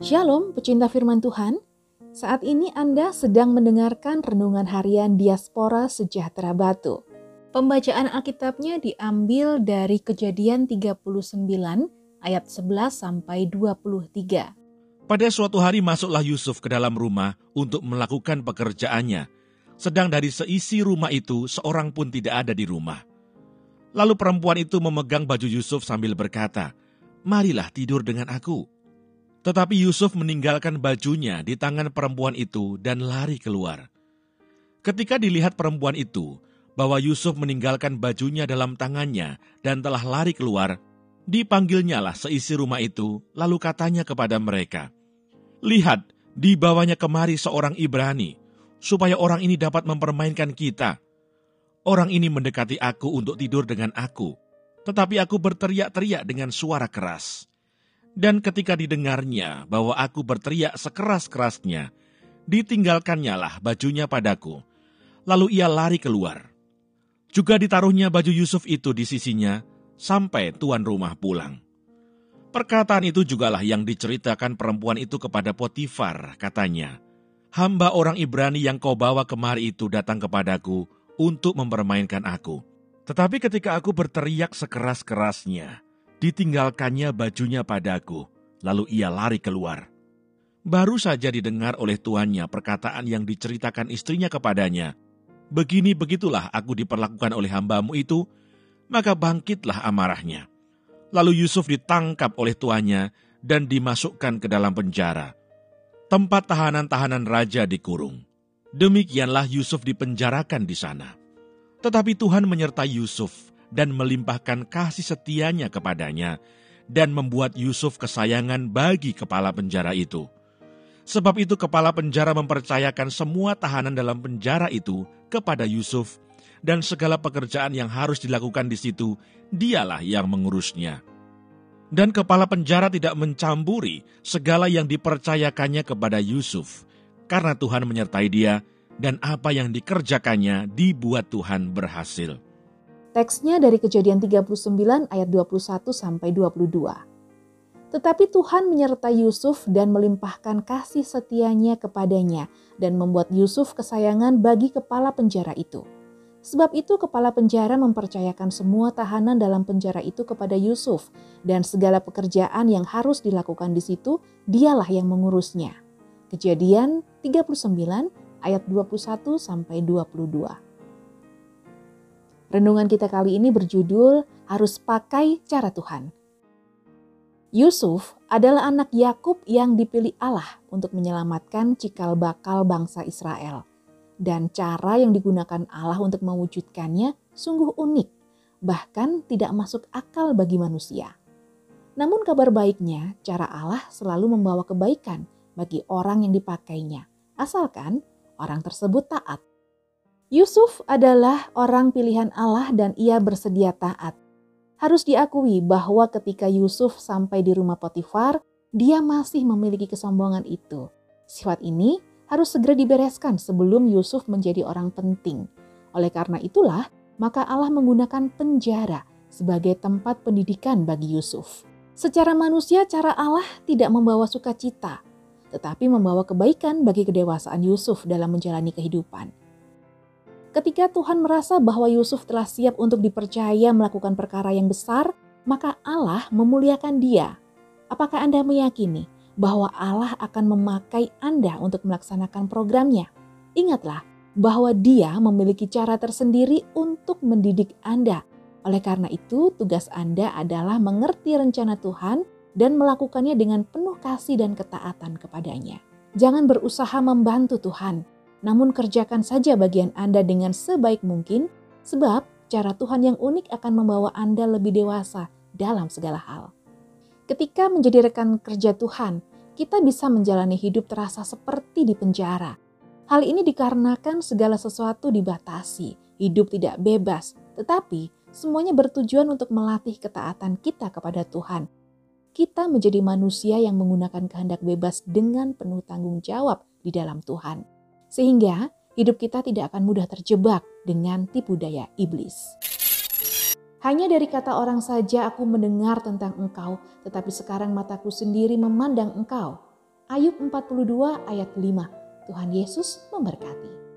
Shalom, pecinta firman Tuhan. Saat ini Anda sedang mendengarkan renungan harian Diaspora Sejahtera Batu. Pembacaan Alkitabnya diambil dari Kejadian 39 ayat 11 sampai 23. Pada suatu hari masuklah Yusuf ke dalam rumah untuk melakukan pekerjaannya, sedang dari seisi rumah itu seorang pun tidak ada di rumah. Lalu perempuan itu memegang baju Yusuf sambil berkata, "Marilah tidur dengan aku." Tetapi Yusuf meninggalkan bajunya di tangan perempuan itu dan lari keluar. Ketika dilihat perempuan itu bahwa Yusuf meninggalkan bajunya dalam tangannya dan telah lari keluar, dipanggilnyalah seisi rumah itu, lalu katanya kepada mereka, Lihat, dibawanya kemari seorang Ibrani, supaya orang ini dapat mempermainkan kita. Orang ini mendekati aku untuk tidur dengan aku, tetapi aku berteriak-teriak dengan suara keras. Dan ketika didengarnya bahwa aku berteriak sekeras-kerasnya, ditinggalkannya lah bajunya padaku. Lalu ia lari keluar. Juga ditaruhnya baju Yusuf itu di sisinya sampai tuan rumah pulang. Perkataan itu jugalah yang diceritakan perempuan itu kepada Potifar, katanya, Hamba orang Ibrani yang kau bawa kemari itu datang kepadaku untuk mempermainkan aku. Tetapi ketika aku berteriak sekeras-kerasnya, Ditinggalkannya bajunya padaku, lalu ia lari keluar. Baru saja didengar oleh tuannya perkataan yang diceritakan istrinya kepadanya. Begini begitulah aku diperlakukan oleh hambamu itu, maka bangkitlah amarahnya. Lalu Yusuf ditangkap oleh tuannya dan dimasukkan ke dalam penjara. Tempat tahanan-tahanan raja dikurung. Demikianlah Yusuf dipenjarakan di sana. Tetapi Tuhan menyertai Yusuf dan melimpahkan kasih setianya kepadanya, dan membuat Yusuf kesayangan bagi kepala penjara itu. Sebab itu kepala penjara mempercayakan semua tahanan dalam penjara itu kepada Yusuf, dan segala pekerjaan yang harus dilakukan di situ, dialah yang mengurusnya. Dan kepala penjara tidak mencampuri segala yang dipercayakannya kepada Yusuf, karena Tuhan menyertai dia, dan apa yang dikerjakannya dibuat Tuhan berhasil. Teksnya dari Kejadian 39 ayat 21 sampai 22. Tetapi Tuhan menyertai Yusuf dan melimpahkan kasih setianya kepadanya dan membuat Yusuf kesayangan bagi kepala penjara itu. Sebab itu kepala penjara mempercayakan semua tahanan dalam penjara itu kepada Yusuf dan segala pekerjaan yang harus dilakukan di situ dialah yang mengurusnya. Kejadian 39 ayat 21 sampai 22. Renungan kita kali ini berjudul Harus Pakai Cara Tuhan. Yusuf adalah anak Yakub yang dipilih Allah untuk menyelamatkan cikal bakal bangsa Israel. Dan cara yang digunakan Allah untuk mewujudkannya sungguh unik, bahkan tidak masuk akal bagi manusia. Namun kabar baiknya, cara Allah selalu membawa kebaikan bagi orang yang dipakainya, asalkan orang tersebut taat. Yusuf adalah orang pilihan Allah dan ia bersedia taat. Harus diakui bahwa ketika Yusuf sampai di rumah Potifar, dia masih memiliki kesombongan itu. Sifat ini harus segera dibereskan sebelum Yusuf menjadi orang penting. Oleh karena itulah, maka Allah menggunakan penjara sebagai tempat pendidikan bagi Yusuf. Secara manusia, cara Allah tidak membawa sukacita, tetapi membawa kebaikan bagi kedewasaan Yusuf dalam menjalani kehidupan. Ketika Tuhan merasa bahwa Yusuf telah siap untuk dipercaya melakukan perkara yang besar, maka Allah memuliakan dia. Apakah Anda meyakini bahwa Allah akan memakai Anda untuk melaksanakan programnya? Ingatlah bahwa Dia memiliki cara tersendiri untuk mendidik Anda. Oleh karena itu, tugas Anda adalah mengerti rencana Tuhan dan melakukannya dengan penuh kasih dan ketaatan kepadanya. Jangan berusaha membantu Tuhan, namun kerjakan saja bagian Anda dengan sebaik mungkin, sebab cara Tuhan yang unik akan membawa Anda lebih dewasa dalam segala hal. Ketika menjadi rekan kerja Tuhan, kita bisa menjalani hidup terasa seperti di penjara. Hal ini dikarenakan segala sesuatu dibatasi, hidup tidak bebas, tetapi semuanya bertujuan untuk melatih ketaatan kita kepada Tuhan. Kita menjadi manusia yang menggunakan kehendak bebas dengan penuh tanggung jawab di dalam Tuhan sehingga hidup kita tidak akan mudah terjebak dengan tipu daya iblis. Hanya dari kata orang saja aku mendengar tentang engkau, tetapi sekarang mataku sendiri memandang engkau. Ayub 42 ayat 5. Tuhan Yesus memberkati.